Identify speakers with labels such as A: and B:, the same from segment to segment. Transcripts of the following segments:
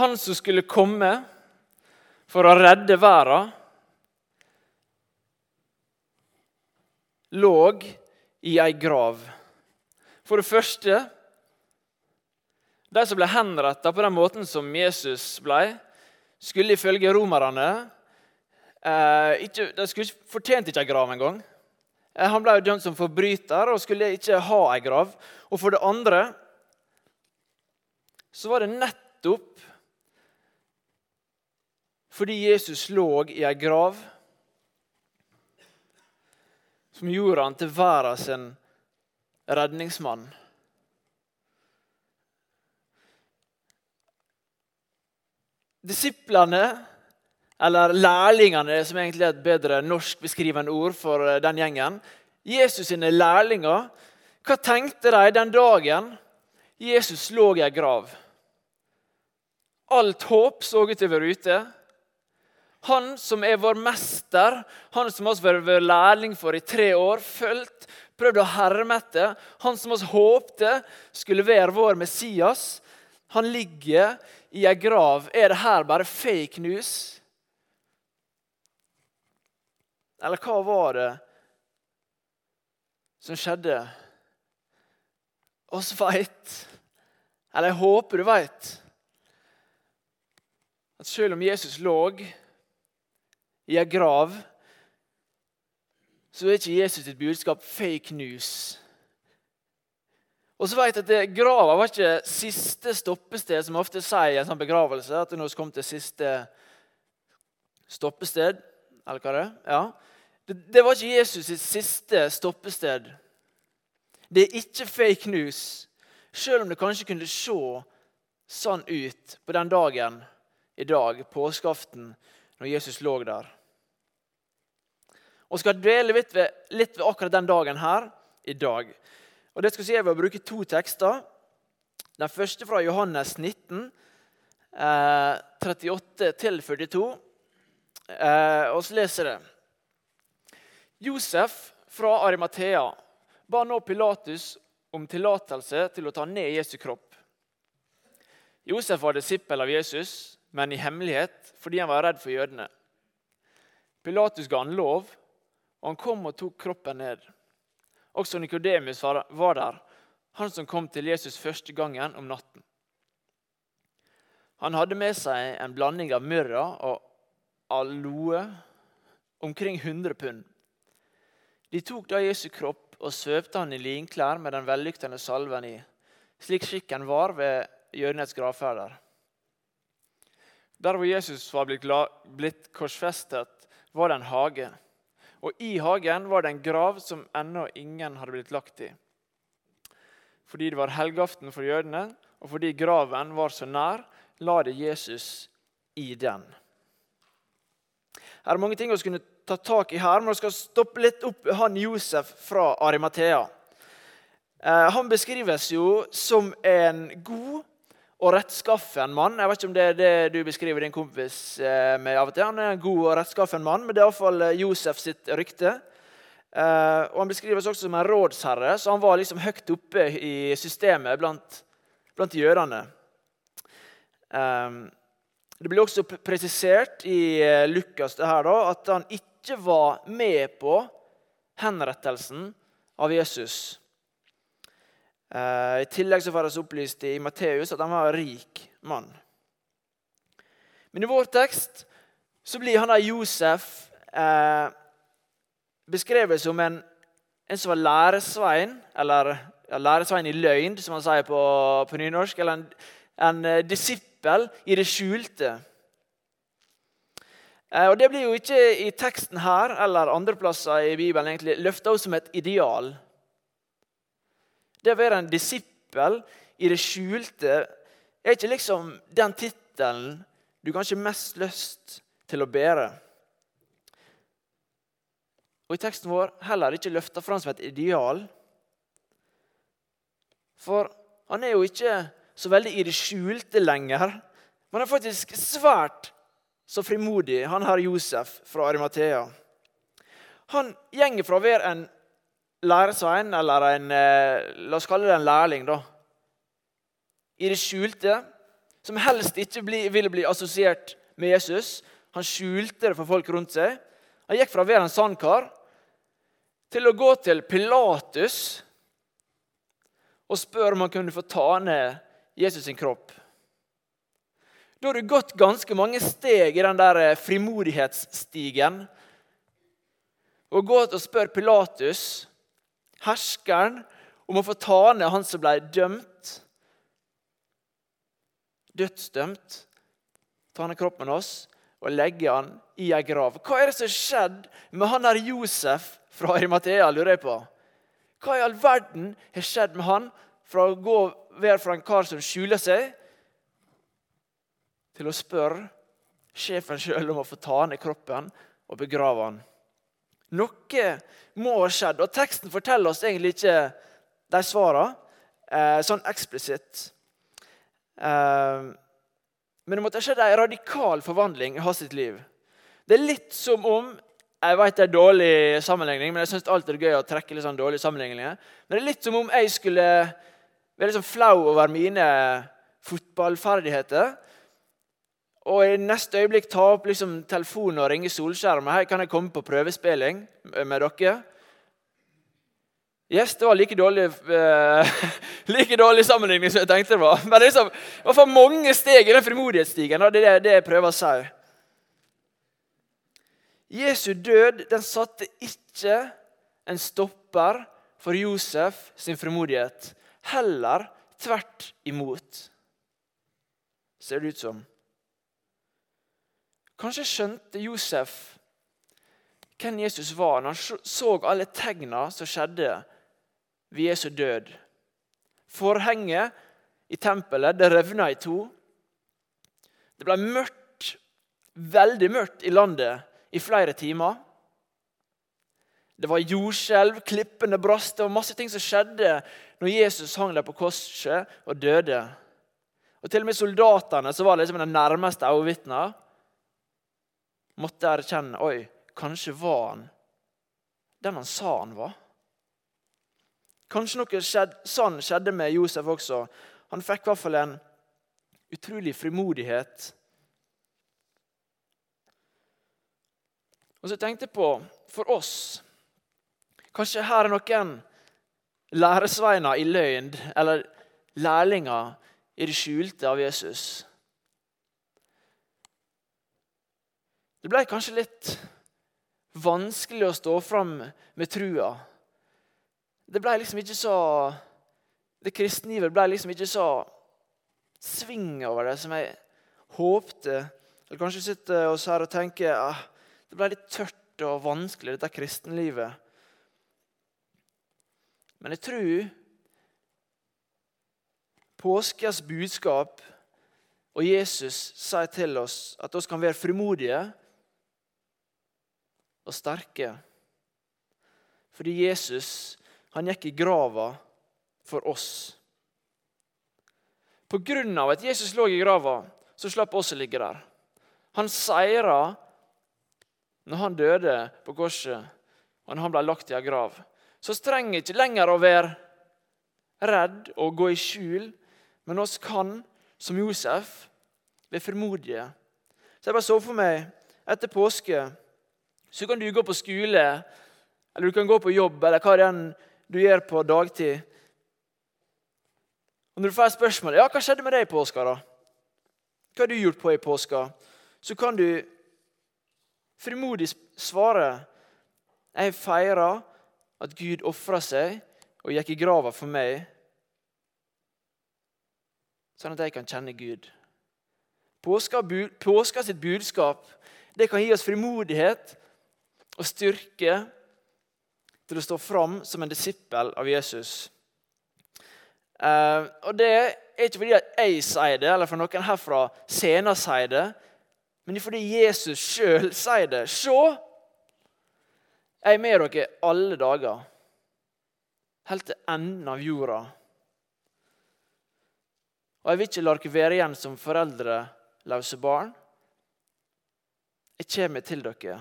A: han som skulle komme for å redde verden, lå i ei grav. For det første De som ble henrettet på den måten som Jesus ble, skulle ifølge romerne eh, ikke, De skulle, fortjente ikke ei grav engang. Eh, han ble jo dømt som forbryter og skulle ikke ha ei grav. Og for det andre så var det nettopp fordi Jesus lå i ei grav, som gjorde han til verdens redningsmann. Disiplene, eller lærlingene, som egentlig er et bedre norsk beskrivende ord for eh, den gjengen Jesus sine lærlinger, hva tenkte de den dagen Jesus lå i ei grav? Alt håp så ut til å være ute. Han som er vår mester, han som vi har vært lærling for i tre år, fulgt, prøvd å herme etter, han som vi håpte skulle være vår Messias, han ligger i ei grav. Er det her bare fake news? Eller hva var det som skjedde? Oss veit, eller jeg håper du veit, at selv om Jesus lå i ei grav, så er ikke Jesus sitt budskap fake news. Og så vet jeg at Grava var ikke siste stoppested, som ofte sier i en sånn begravelse. At nå kom til siste stoppested. Eller hva det er. Ja. Det, det var ikke Jesus sitt siste stoppested. Det er ikke fake news, selv om det kanskje kunne se sånn ut på den dagen i dag, påskeaften, når Jesus lå der. Og skal dvele litt ved, litt ved akkurat den dagen her i dag. Og Det skal si jeg ved å bruke to tekster. Den første fra Johannes 19, eh, 38-42. Eh, og så leser det. Josef fra Arimathea ba nå Pilatus om tillatelse til å ta ned Jesu kropp. Josef var disippel av Jesus, men i hemmelighet fordi han var redd for jødene. Pilatus ga han lov, og han kom og tok kroppen ned. Også Nikodemus var der, han som kom til Jesus første gangen om natten. Han hadde med seg en blanding av myrra og aloe, omkring 100 pund. De tok da Jesu kropp og svøpte han i linklær med den vellyktende salven i, slik skikken var ved jødenes gravferder. Der hvor Jesus var blitt, blitt korsfestet, var det en hage. Og i hagen var det en grav som ennå ingen hadde blitt lagt i. Fordi det var helgaften for jødene, og fordi graven var så nær, la det Jesus i den. Her er mange ting vi kunne ta tak i her, men vi skal stoppe litt opp han Josef fra Arimathea. Eh, han beskrives jo som en god og rettskaffen mann. Jeg vet ikke om det er det du beskriver din kompis eh, med av og til. Han er en god og rettskaffen mann, men det er iallfall eh, Josef sitt rykte. Uh, og Han beskrives også som en rådsherre, så han var liksom høyt oppe i systemet blant, blant jødene. Det blir også presisert i Lukas det her da, at han ikke var med på henrettelsen av Jesus. Eh, I tillegg så får vi opplyst i Matteus at han var en rik mann. Men i vår tekst så blir han der Josef eh, beskrevet som en, en, som var læresvein, eller ja, læresvein i løgn, som han sier på, på nynorsk, eller en, en uh, disippel i det skjulte. Eh, og Det blir jo ikke i teksten her eller andre plasser i Bibelen egentlig løfta som et ideal. Det å være en disippel i det skjulte er ikke liksom den tittelen du kanskje har mest lyst til å bære. Og i teksten vår heller ikke løfta fram som et ideal. For han er jo ikke så veldig i det skjulte lenger. Men han er faktisk svært så frimodig, han herr Josef fra Arimathea. Han gjenger fra å være en læresvein, eller en eh, La oss kalle det en lærling, da. I det skjulte som helst ikke ville bli assosiert med Jesus. Han skjulte det for folk rundt seg. Han gikk fra å være en sandkar til å gå til Pilatus og spørre om han kunne få ta ned Jesus sin kropp. Da har du gått ganske mange steg i den der frimodighetsstigen. frimodighetsstigen. Og gått og spør Pilatus, herskeren, om å få ta ned han som ble dømt, dødsdømt, ta ned kroppen hans og legge han i ei grav. Hva er det som har skjedd med han der Josef fra Arimathea, lurer jeg på? Hva i all verden har skjedd med han fra å gå være fra en kar som skjuler seg, til å spørre sjefen sjøl om å få ta ned kroppen og begrave han. Noe må ha skjedd, og teksten forteller oss egentlig ikke de svarene eh, sånn eksplisitt. Eh, men det måtte ha skjedd en radikal forvandling i hans liv. Det er litt som om jeg vet det er dårlig sammenligning, men jeg syns alltid det er gøy å trekke litt sånn dårlige sammenligninger. Men det er litt som om jeg skulle være liksom flau over mine fotballferdigheter. Og i neste øyeblikk ta opp liksom telefonen og ringe solskjermen. Hei, kan jeg komme på prøvespilling med dere? Yes, det var like dårlig, uh, like dårlig sammenligning som jeg tenkte det var. Men liksom, i hvert fall mange steg i den frimodighetsstigen. Det er det jeg prøver å si. Jesu død den satte ikke en stopper for Josef sin frimodighet. Heller tvert imot, ser det ut som. Kanskje skjønte Josef hvem Jesus var når han så alle tegna som skjedde ved Jesu død. Forhenget i tempelet det revna i to. Det ble mørkt, veldig mørkt i landet i flere timer. Det var jordskjelv, klippene brast, det var masse ting som skjedde når Jesus hang der på korset og døde. Og Til og med soldatene, som var liksom den nærmeste øyevitna, måtte erkjenne oi, kanskje var han den han sa han var. Kanskje noe skjedde, sånn skjedde med Josef også. Han fikk i hvert fall en utrolig frimodighet Og så tenkte jeg på for oss Kanskje her er noen læresveiner i løgn eller lærlinger i det skjulte av Jesus. Det ble kanskje litt vanskelig å stå fram med trua. Det ble liksom ikke så Det kristne livet ble liksom ikke så sving over det som jeg håpte. Eller kanskje sitter oss her og tenker ah, det ble litt tørt og vanskelig, dette kristenlivet. Men jeg tror påskens budskap og Jesus sier til oss at vi kan være frimodige og sterke. Fordi Jesus han gikk i grava for oss. På grunn av at Jesus lå i grava, så slapp oss å ligge der. Han seira når han døde på korset, og når han ble lagt i ei grav, så trenger ikke lenger å være redd og gå i skjul, men oss kan, som Josef, være frimodige. Så jeg bare så for meg etter påske så kan du gå på skole, eller du kan gå på jobb, eller hva det er du gjør på dagtid. Og Når du får spørsmål ja, hva skjedde med deg i påska, da? Hva har du gjort på i påska? Så kan du frimodig svare jeg feirer at Gud ofra seg og gikk i grava for meg, sånn at jeg kan kjenne Gud. Påska, påska sitt budskap det kan gi oss frimodighet og styrke til å stå fram som en disippel av Jesus. Eh, og Det er ikke fordi jeg sier det, eller for noen herfra senere sier det, men det er fordi Jesus sjøl sier det. Se, jeg er med dere alle dager, helt til enden av jorda. Og jeg vil ikke la dere være igjen som foreldreløse barn. Jeg kommer til dere.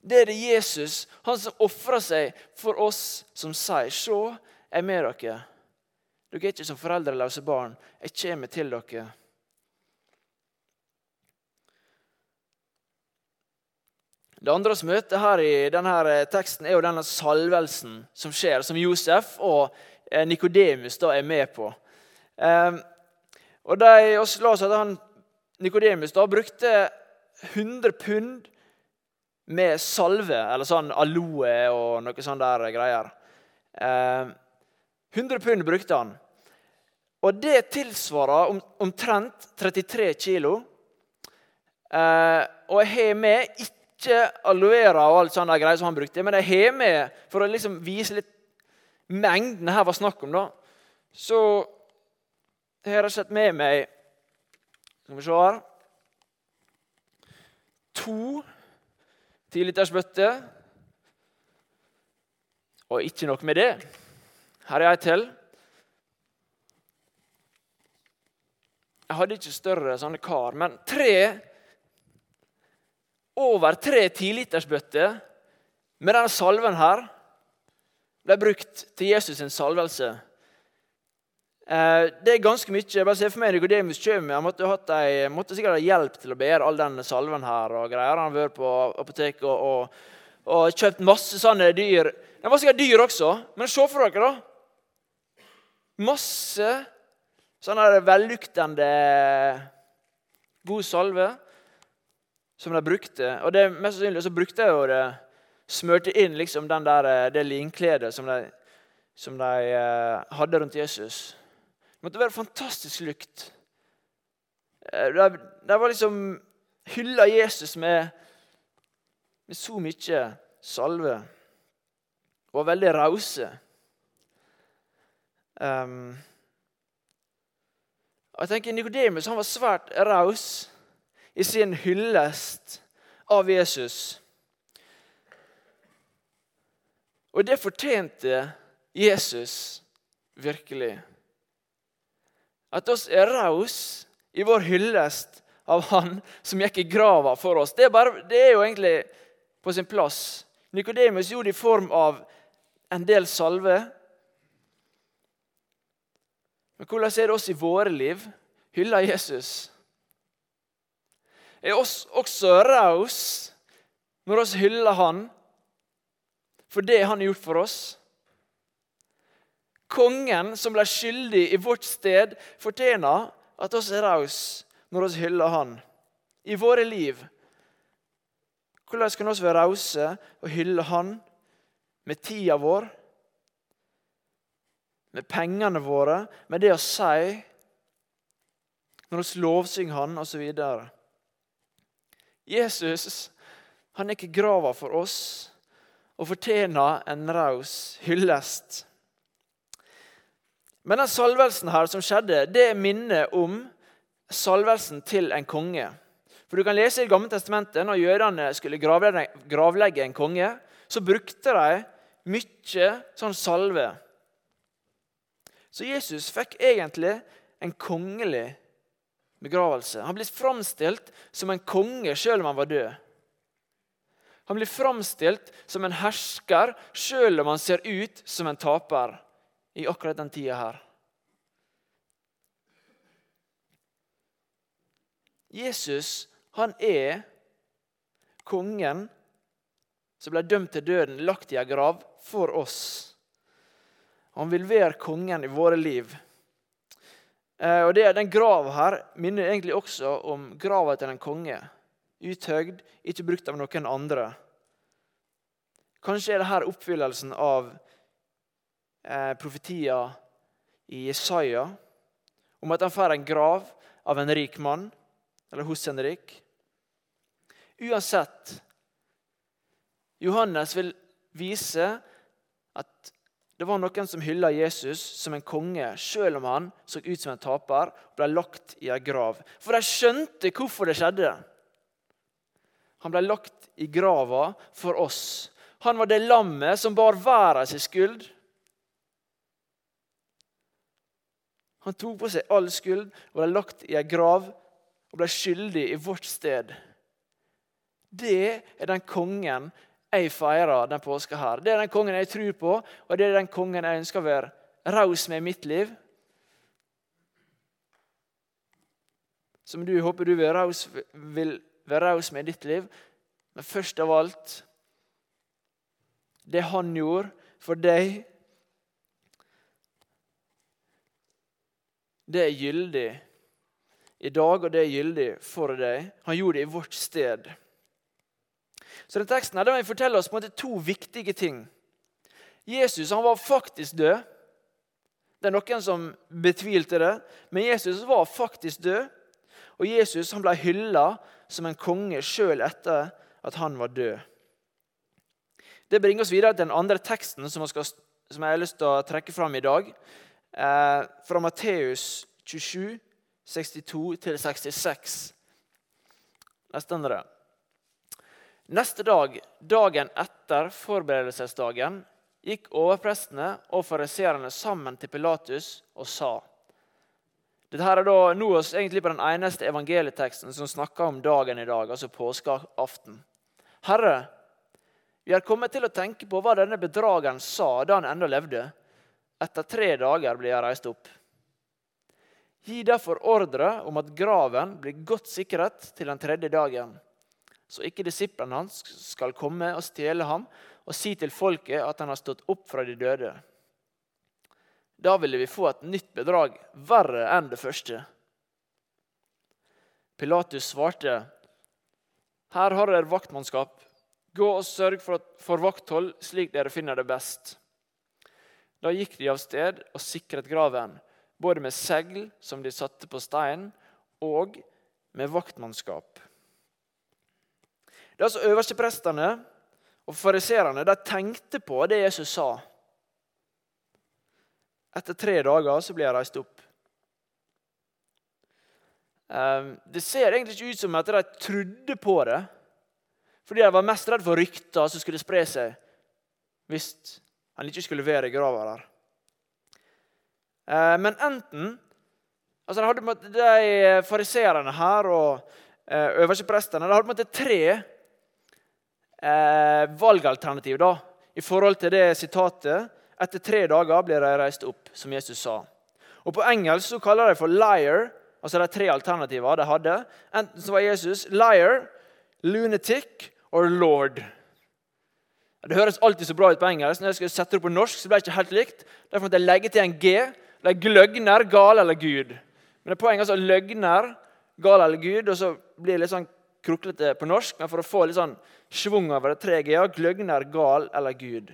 A: Det er det Jesus, han som ofrer seg for oss, som sier, 'Se, jeg er med dere.' Dere er ikke som foreldreløse barn. Jeg kommer til dere. Det andre vi møter her i denne eh, teksten, er jo denne salvelsen som skjer, som Josef og eh, Nikodemus er med på. Ehm, og de, La oss at Nikodemus brukte 100 pund med salve, eller sånn aloe og noe sånn der greier. 100 pund brukte han. Og det tilsvarer om, omtrent 33 kilo. Eh, og jeg har med ikke aloe og alt sånne greier som han brukte, men jeg har med for å liksom vise litt mengden her var snakk om. da. Så jeg har jeg sett med meg Skal vi se her To tilitersbøtter. Og ikke nok med det. Her er ei til. Jeg hadde ikke større sånne kar, men tre Over tre tilitersbøtter med denne salven her ble brukt til Jesus' sin salvelse. Eh, det er ganske mye. Jeg bare ser for meg Nikodemus kommer. Han måtte, hatt ei, måtte sikkert ha hjelp til å bære all den salven her. og greier. Han har vært på apoteket og, og, og, kjøpt masse sånne dyr. Den var sikkert dyr også, men se for dere, da. Masse sånne velluktende god salve som de brukte. Og det mest sannsynlig så brukte jeg jo det Smørte inn liksom den der, det linkledet som de, som de eh, hadde rundt Jesus. Det måtte være fantastisk lukt. Eh, de, var liksom hylla Jesus med, med så mye salve. Og var veldig rause. Um, jeg tenker Nikodemus var svært raus i sin hyllest av Jesus. Og det fortjente Jesus virkelig. At oss er raus i vår hyllest av Han som gikk i grava for oss. Det er, bare, det er jo egentlig på sin plass. Nikodemus gjorde det i form av en del salve. Men hvordan er det oss i våre liv? Hyller Jesus? Er oss også raus når oss hyller Han for det Han har gjort for oss? Kongen som ble skyldig i vårt sted, fortjener at oss er rause når oss hyller Han i våre liv. Hvordan kan vi være rause og hylle Han med tida vår, med pengene våre, med det å si, når vi lovsynger Han osv.? Jesus han er ikke grava for oss og fortjener en raus hyllest. Men den salvelsen her som skjedde, det minner om salvelsen til en konge. For du kan lese i Det gamle testamentet Når jødene skulle gravlegge en konge, så brukte de mye sånn salve. Så Jesus fikk egentlig en kongelig begravelse. Han ble framstilt som en konge selv om han var død. Han blir framstilt som en hersker selv om han ser ut som en taper i akkurat den tida her. Jesus han er kongen som ble dømt til døden, lagt i ei grav for oss. Han vil være kongen i våre liv. Eh, og det, Den grava her minner egentlig også om grava til en konge. Uthøgd, ikke brukt av noen andre. Kanskje er det her oppfyllelsen av eh, profetier i Jesaja om at han får en grav av en rik mann, eller hos en rik. Uansett Johannes vil vise at det var noen som hylla Jesus som en konge, selv om han så ut som en taper og ble lagt i en grav. For de skjønte hvorfor det skjedde. Han ble lagt i grava for oss. Han var det lammet som bar verdens skyld. Han tok på seg all skyld og ble lagt i ei grav og ble skyldig i vårt sted. Det er den kongen jeg feirer den påska her. Det er den kongen jeg tror på, og det er den kongen jeg ønsker å være raus med i mitt liv. Som du håper du vil, raus, vil være raus med i ditt liv, Men først av alt det han gjorde for deg, det er gyldig i dag, og det er gyldig for deg. Han gjorde det i vårt sted. Så den teksten her, den vil fortelle oss på en måte to viktige ting. Jesus han var faktisk død. Det er noen som betvilte det, men Jesus var faktisk død. Og Jesus han ble hylla som en konge sjøl etter at han var død. Det bringer oss videre til den andre teksten som jeg, som jeg har lyst til å trekke fram i dag. Eh, fra Matteus 27, 62-66. Der står det Neste dag, dagen etter forberedelsesdagen, gikk overprestene og fariseerne sammen til Pilatus og sa Dette her er da nå egentlig på den eneste evangelieteksten som snakker om dagen i dag, altså påskeaften. Herre, vi har kommet til å tenke på hva denne bedrageren sa da han ennå levde. Etter tre dager blir jeg reist opp. Gi derfor ordre om at graven blir godt sikret til den tredje dagen, så ikke disiplene hans skal komme og stjele ham og si til folket at han har stått opp fra de døde. Da ville vi få et nytt bedrag, verre enn det første. Pilatus svarte, Her har dere vaktmannskap. Gå og sørg for, vakthold slik dere finner det best. Da gikk de av sted og sikret graven, både med segl som de satte på steinen, og med vaktmannskap. Det er altså øversteprestene og fariserene tenkte på det Jesus sa. Etter tre dager så blir jeg reist opp. Ehm, det ser egentlig ikke ut som at de trodde på det. Fordi de var mest redd for rykter som skulle spre seg hvis han ikke skulle være i grava der. Ehm, men enten altså de, hadde, de fariserene her og øverste øversteprestene de hadde på en måte tre eh, valgalternativ da, i forhold til det sitatet. Etter tre dager blir de reist opp, som Jesus sa. Og På engelsk så kaller de for liar, altså de tre alternativer de hadde. Enten så var Jesus liar, lunatic or lord. Det høres alltid så bra ut på engelsk. Når jeg skulle sette det på norsk, så ble det ikke helt likt. Derfor måtte jeg legge til en G. Det er gløgner, gal eller Gud. Men det er poenget altså løgner, gal eller Gud, og så blir det litt sånn kruklete på norsk, men for å få litt sånn schwung over det tre G. Ja, gløgner, gal eller Gud.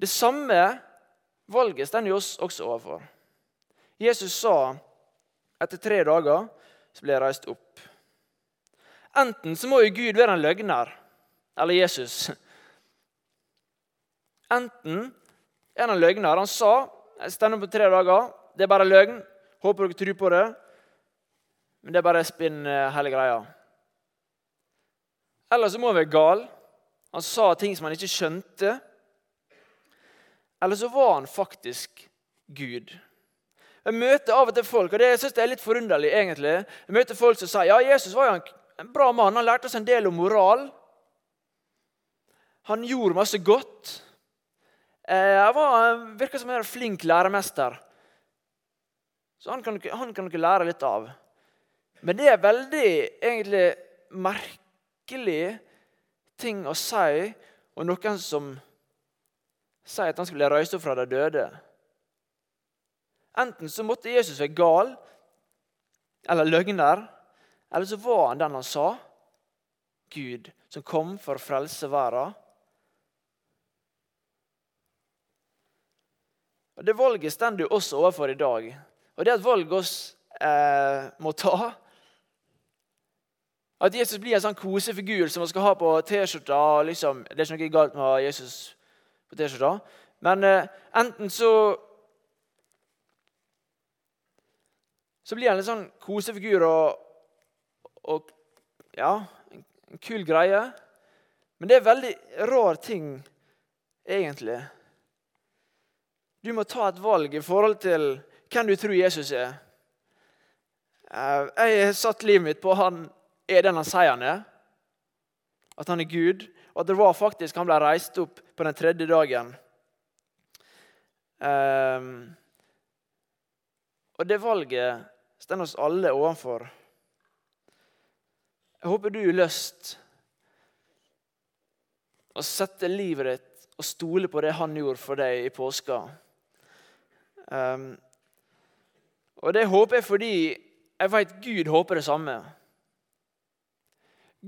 A: Det samme valget står vi oss også overfor. Jesus sa etter tre dager så ble jeg reist opp. Enten så må jo Gud være en løgner, eller Jesus. Enten er han en løgner. Han sa jeg stender på tre dager. Det er bare løgn. Håper dere tror på det. Men det er bare spinn, eh, hele greia. Eller så må han være gal. Han sa ting som han ikke skjønte. Eller så var han faktisk Gud. Jeg møter av og til folk, og det synes jeg er litt forunderlig. egentlig. Jeg møter folk som sier ja, Jesus var jo en bra mann. Han lærte oss en del om moral. Han gjorde masse godt. Eh, han var, virka som en flink læremester. Så han kan, han kan dere lære litt av. Men det er veldig egentlig merkelig ting å si og noen som sier at han skulle reise opp fra de døde. Enten så måtte Jesus være gal eller løgner, eller så var han den han sa. Gud, som kom for å frelse verden. Og Det valget står du også overfor i dag. Og Det er et valg vi eh, må ta. At Jesus blir en sånn kosefigur som man skal ha på T-skjorta. Liksom. Det er ikke noe galt med å ha Jesus på T-skjorta. Men eh, enten så Så blir han en sånn kosefigur og, og Ja, en kul greie. Men det er veldig rar ting, egentlig. Du må ta et valg i forhold til hvem du tror Jesus er. Eh, jeg har satt livet mitt på han er den han sier han er. At han er Gud, og at det var faktisk han ble reist opp på den tredje dagen. Um, og det valget står oss alle overfor. Jeg håper du har lyst å sette livet ditt og stole på det han gjorde for deg i påska. Um, og det håper jeg fordi jeg vet Gud håper det samme.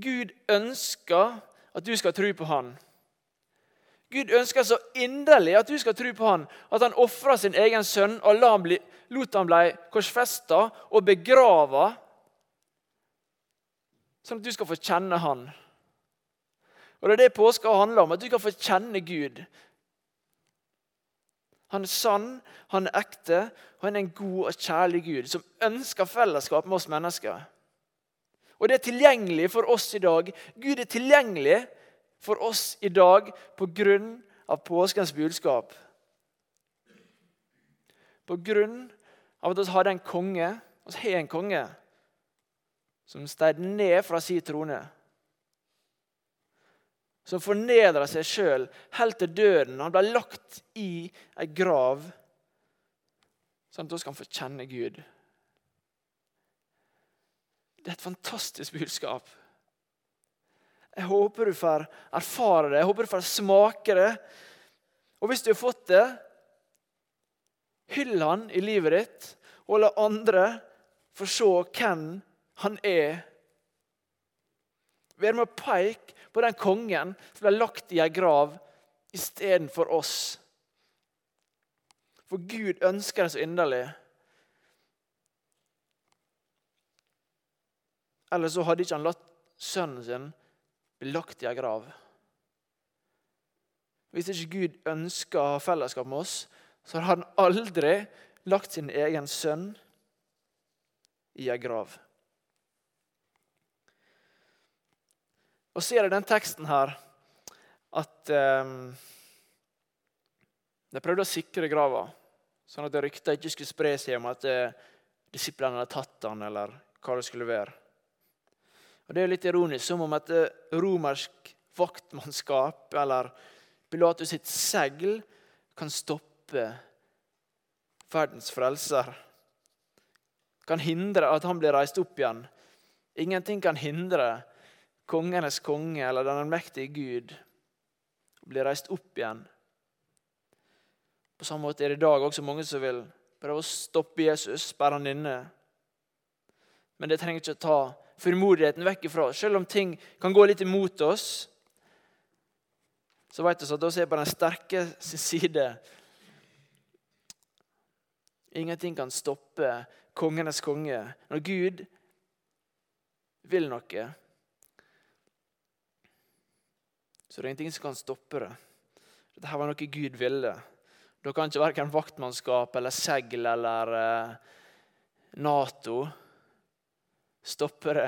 A: Gud ønsker at du skal tro på Han. Gud ønsker så inderlig at du skal tro på Han, at Han ofra sin egen sønn og han bli, lot han bli korsfesta og begrava, sånn at du skal få kjenne Han. Og Det er det påska handler om, at du kan få kjenne Gud. Han er sann, han er ekte, og han er en god og kjærlig Gud som ønsker fellesskap med oss mennesker. Og det er tilgjengelig for oss i dag. Gud er tilgjengelig for oss i dag på grunn av påskens budskap. På grunn av at vi hadde en konge, vi har en konge som steg ned fra sin trone. Som fornedra seg sjøl helt til døden. Han ble lagt i ei grav, sånn at vi skal få kjenne Gud. Det er et fantastisk budskap. Jeg håper du får erfare det, jeg håper du får smake det. Og hvis du har fått det, hyll han i livet ditt, og la andre få se hvem han er. Vær med å peke på den kongen som ble lagt i ei grav istedenfor oss. For Gud ønsker det så inderlig. Eller så hadde ikke han latt sønnen sin bli lagt i ei grav. Hvis ikke Gud ønska å ha fellesskap med oss, så hadde han aldri lagt sin egen sønn i ei grav. Og så er i den teksten her at eh, de prøvde å sikre grava, sånn at rykter ikke skulle spre seg om at eh, disiplene hadde tatt han, eller hva det skulle være. Og Det er litt ironisk, som om et eh, romersk vaktmannskap eller Pilatus sitt segl kan stoppe verdens frelser. Kan hindre at han blir reist opp igjen. Ingenting kan hindre kongenes konge eller den allmektige Gud og bli reist opp igjen. På samme måte er det i dag også mange som vil prøve å stoppe Jesus, sperre han inne. Men det trenger ikke å ta formodigheten vekk ifra oss. Selv om ting kan gå litt imot oss, så vet vi at da er på den sterke side. Ingenting kan stoppe kongenes konge. Når Gud vil noe, så det er ingenting som kan stoppe det. Dette var noe Gud ville. Da kan ikke verken vaktmannskap eller segl eller eh, Nato stoppe det.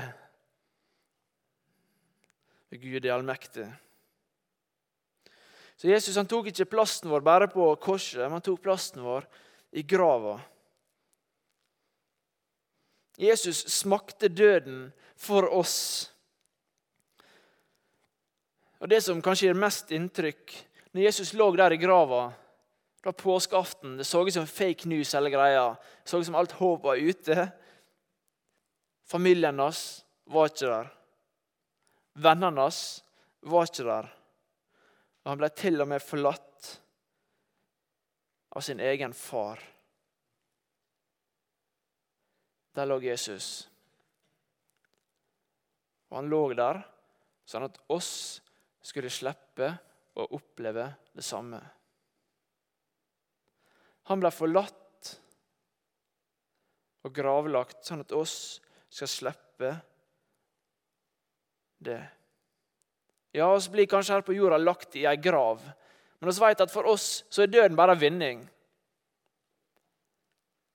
A: Gud er allmektig. Så Jesus han tok ikke plassen vår bare på korset, men han tok plassen vår i grava. Jesus smakte døden for oss. Og Det som kanskje gir mest inntrykk Når Jesus lå der i grava da påskeaften, Det så ut som fake news, hele greia. Det så ut som alt håp var ute. Familien hans var ikke der. Vennene hans var ikke der. Og han ble til og med forlatt av sin egen far. Der lå Jesus. Og han lå der sånn at oss skulle slippe å oppleve det samme. Han ble forlatt og gravlagt sånn at oss skal slippe det. Ja, oss blir kanskje her på jorda lagt i ei grav, men oss vet at for oss så er døden bare vinning.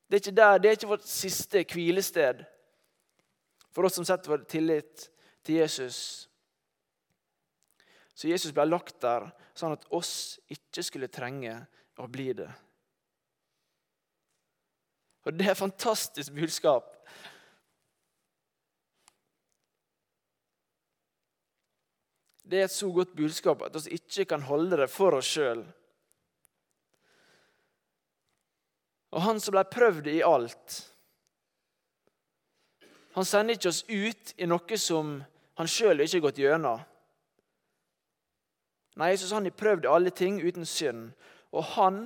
A: Det er ikke der, det er ikke vårt siste hvilested for oss som setter vår tillit til Jesus. Så Jesus ble lagt der sånn at oss ikke skulle trenge å bli det. Og Det er et fantastisk budskap. Det er et så godt budskap at vi ikke kan holde det for oss sjøl. Og han som ble prøvd i alt Han sender ikke oss ut i noe som han sjøl ikke har gått gjennom. Nei, Jesus han har prøvd alle ting uten synd, og han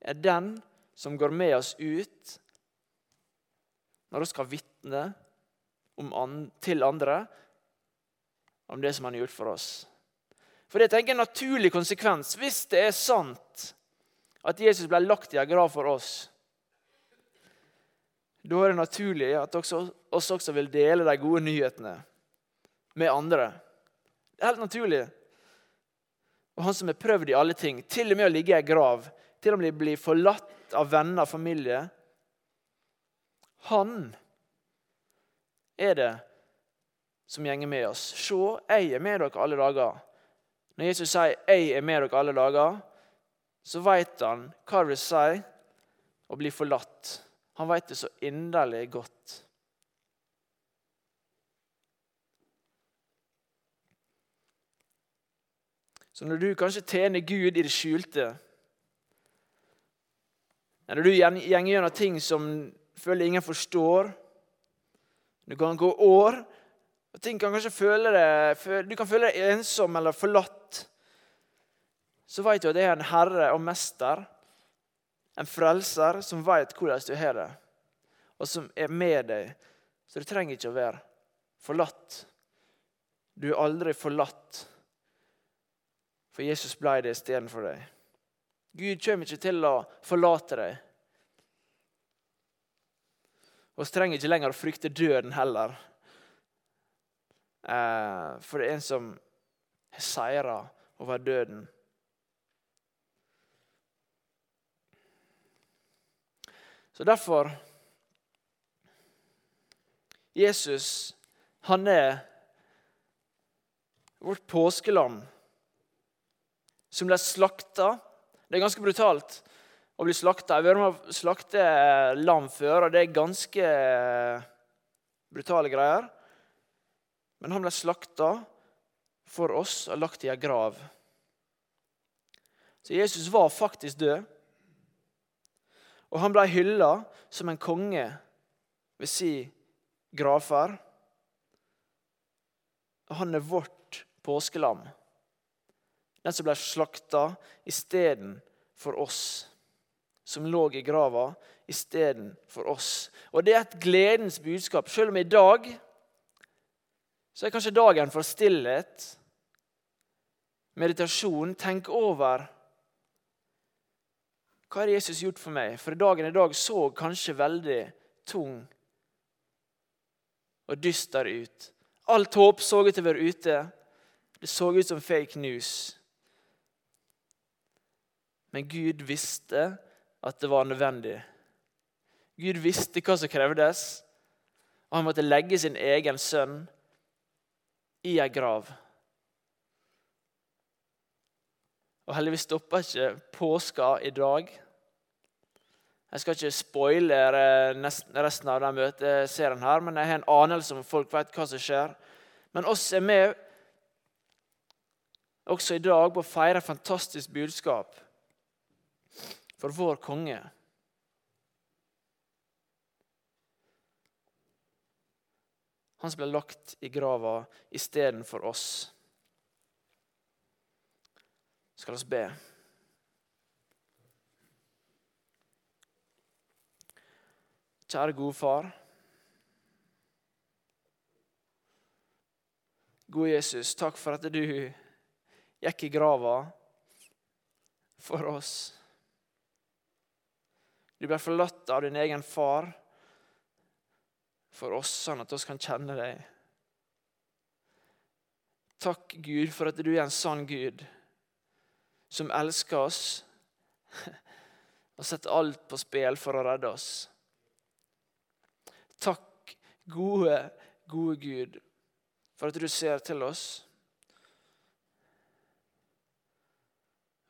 A: er den som går med oss ut når vi skal vitne til andre om det som han har gjort for oss. For det tenker jeg en naturlig konsekvens. Hvis det er sant at Jesus ble lagt i en grav for oss, da er det naturlig at også, oss også vil dele de gode nyhetene med andre. Det er helt naturlig. Og han som er prøvd i alle ting, til og med å ligge i ei grav, til og med bli forlatt av venner og familie Han er det som gjenger med oss. Se, jeg er med dere alle dager. Når Jesus sier 'jeg er med dere alle dager', så vet han hva det vil si å bli forlatt. Han vet det så inderlig godt. Så når du kanskje tjener Gud i det skjulte Når du gjenger gjennom ting som føler ingen forstår Det kan gå år, og ting kan kanskje føle deg, du kan føle deg ensom eller forlatt. Så vet du at det er en herre og mester, en frelser, som vet hvordan du har det, og som er med deg. Så du trenger ikke å være forlatt. Du er aldri forlatt. For Jesus ble det istedenfor deg. Gud kommer ikke til å forlate deg. Vi trenger ikke lenger å frykte døden heller. Eh, for det er en som har seira over døden. Så derfor Jesus, han er vårt påskelam som ble slakta. Det er ganske brutalt å bli slakta. Jeg har vært med å slakte lam før, og det er ganske brutale greier. Men han ble slakta for oss og lagt i ei grav. Så Jesus var faktisk død. Og han ble hylla som en konge ved si gravferd. Og han er vårt påskelam. Den som ble slakta istedenfor oss. Som lå i grava istedenfor oss. Og det er et gledens budskap. Selv om i dag så er kanskje dagen for stillhet, meditasjon. Tenk over hva har Jesus gjort for meg? For dagen i dag så kanskje veldig tung og dyster ut. Alt håp så ut til å være ute. Det så ut som fake news. Men Gud visste at det var nødvendig. Gud visste hva som krevdes, og han måtte legge sin egen sønn i ei grav. Og Heldigvis stopper ikke påska i dag. Jeg skal ikke spoile resten av den møteserien, her, men jeg har en anelse om folk vet hva som skjer. Men oss er med også i dag på å feire fantastisk budskap for vår konge. Han som ble lagt i grava istedenfor oss. Skal oss be. Kjære gode far. Gode Jesus, takk for at du gikk i grava for oss. Du ble forlatt av din egen far for oss, sånn at vi kan kjenne deg. Takk, Gud, for at du er en sann Gud som elsker oss og setter alt på spill for å redde oss. Takk, gode, gode Gud, for at du ser til oss.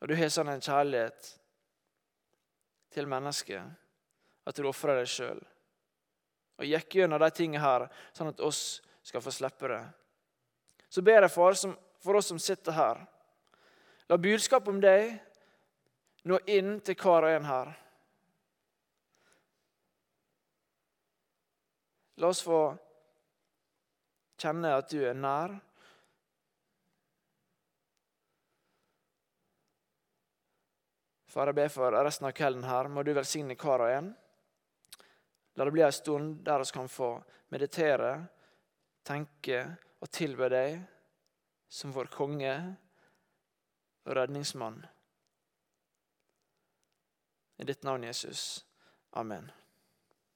A: Og du har sånn en kjærlighet til mennesket at du ofrer deg sjøl. Og gikk gjennom de tingene her, sånn at oss skal få slippe det. Så ber jeg for, for oss som sitter her. La budskapet om deg nå inn til hver og en her. La oss få kjenne at du er nær. Far, jeg ber for resten av kvelden her. Må du velsigne hver og en. La det bli en stund der vi kan få meditere, tenke og tilbe deg som vår konge og redningsmann. I ditt navn, Jesus. Amen.